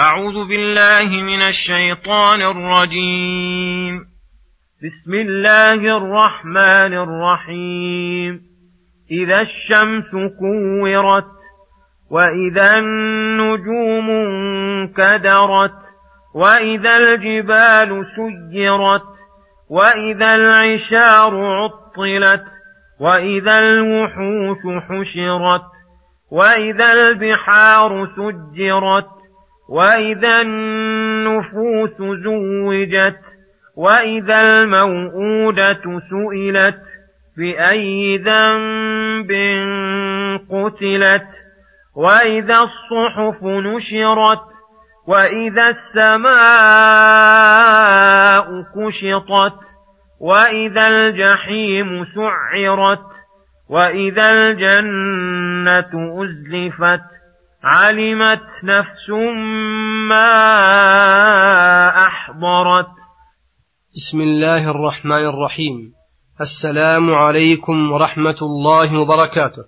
أعوذ بالله من الشيطان الرجيم. بسم الله الرحمن الرحيم. إذا الشمس كورت وإذا النجوم انكدرت وإذا الجبال سيرت وإذا العشار عطلت وإذا الوحوش حشرت وإذا البحار سجرت وإذا النفوس زوجت وإذا الموءودة سئلت بأي ذنب قتلت وإذا الصحف نشرت وإذا السماء كشطت وإذا الجحيم سعرت وإذا الجنة أزلفت علمت نفس ما أحضرت. بسم الله الرحمن الرحيم. السلام عليكم ورحمة الله وبركاته.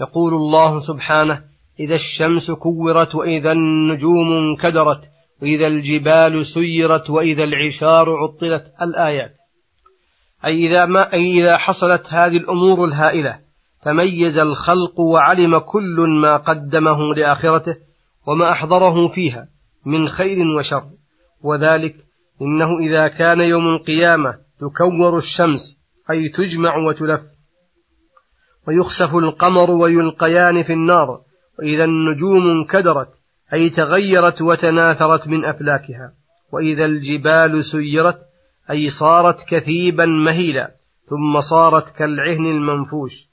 يقول الله سبحانه إذا الشمس كورت وإذا النجوم انكدرت وإذا الجبال سيرت وإذا العشار عطلت الآيات. أي إذا, ما أي إذا حصلت هذه الأمور الهائلة تميز الخلق وعلم كل ما قدمه لآخرته وما أحضره فيها من خير وشر. وذلك إنه إذا كان يوم القيامة تكور الشمس أي تجمع وتلف. ويخسف القمر ويلقيان في النار وإذا النجوم انكدرت أي تغيرت وتناثرت من أفلاكها. وإذا الجبال سيرت أي صارت كثيبا مهيلا ثم صارت كالعهن المنفوش.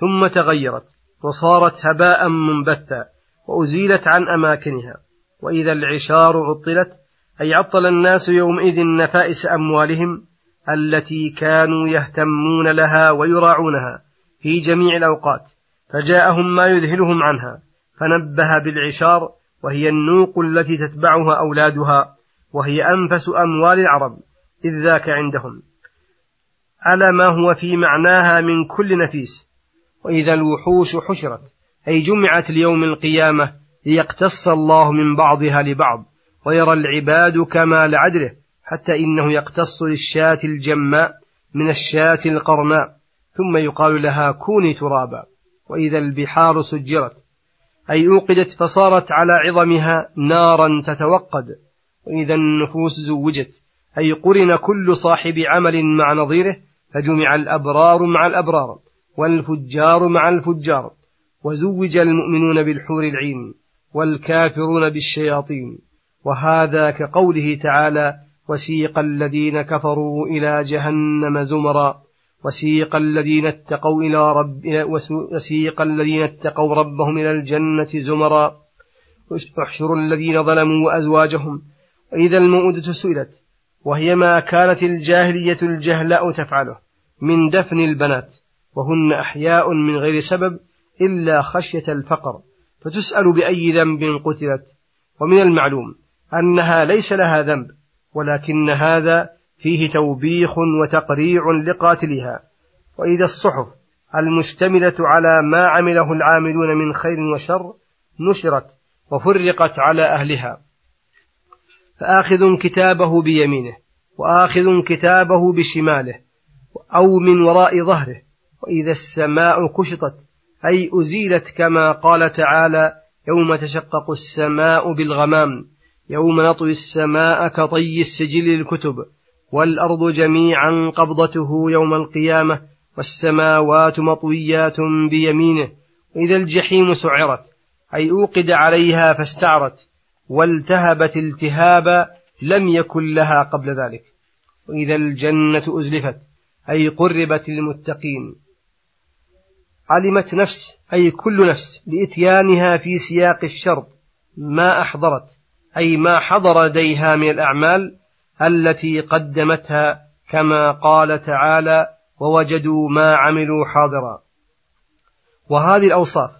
ثم تغيرت وصارت هباء منبتا وأزيلت عن أماكنها. وإذا العشار عطلت أي عطل الناس يومئذ نفائس أموالهم التي كانوا يهتمون لها ويراعونها في جميع الأوقات فجاءهم ما يذهلهم عنها فنبه بالعشار وهي النوق التي تتبعها أولادها وهي أنفس أموال العرب إذ ذاك عندهم. على ما هو في معناها من كل نفيس وإذا الوحوش حشرت أي جمعت ليوم القيامة ليقتص الله من بعضها لبعض ويرى العباد كمال عدله حتى إنه يقتص للشاة الجماء من الشاة القرناء ثم يقال لها كوني ترابا وإذا البحار سجرت. أي أوقدت فصارت على عظمها نارا تتوقد وإذا النفوس زوجت أي قرن كل صاحب عمل مع نظيره فجمع الأبرار مع الأبرار. والفجار مع الفجار وزوج المؤمنون بالحور العين والكافرون بالشياطين. وهذا كقوله تعالى وسيق الذين كفروا إلى جهنم زمرا وسيق الذين اتقوا إلى رب وسيق الذين اتقوا ربهم إلى الجنة زمرا. احشروا الذين ظلموا وأزواجهم. وإذا المؤودة سئلت وهي ما كانت الجاهلية الجهلاء تفعله من دفن البنات؟ وهن أحياء من غير سبب إلا خشية الفقر فتسأل بأي ذنب قتلت. ومن المعلوم أنها ليس لها ذنب ولكن هذا فيه توبيخ وتقريع لقاتلها. وإذا الصحف المشتملة على ما عمله العاملون من خير وشر نشرت وفرقت على أهلها. فآخذ كتابه بيمينه وآخذ كتابه بشماله أو من وراء ظهره وإذا السماء كشطت أي أزيلت كما قال تعالى يوم تشقق السماء بالغمام يوم نطوي السماء كطي السجل للكتب والأرض جميعا قبضته يوم القيامة والسماوات مطويات بيمينه. وإذا الجحيم سعرت أي أوقد عليها فاستعرت والتهبت التهابا لم يكن لها قبل ذلك. وإذا الجنة أزلفت أي قربت للمتقين. علمت نفس أي كل نفس لإتيانها في سياق الشرط ما أحضرت أي ما حضر لديها من الأعمال التي قدمتها كما قال تعالى ووجدوا ما عملوا حاضرا. وهذه الأوصاف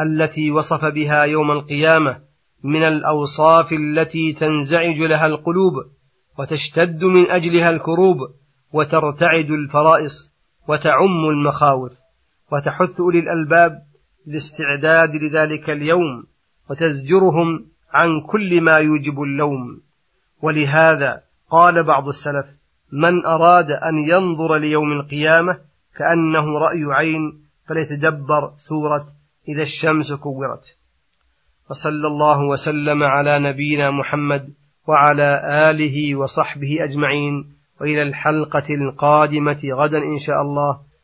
التي وصف بها يوم القيامة من الأوصاف التي تنزعج لها القلوب وتشتد من أجلها الكروب وترتعد الفرائص وتعم المخاوف وتحث أولي الألباب للاستعداد لذلك اليوم وتزجرهم عن كل ما يوجب اللوم. ولهذا قال بعض السلف من أراد أن ينظر ليوم القيامة كأنه رأي عين فليتدبر سورة إذا الشمس كورت. وصلى الله وسلم على نبينا محمد وعلى آله وصحبه أجمعين. وإلى الحلقة القادمة غدا إن شاء الله.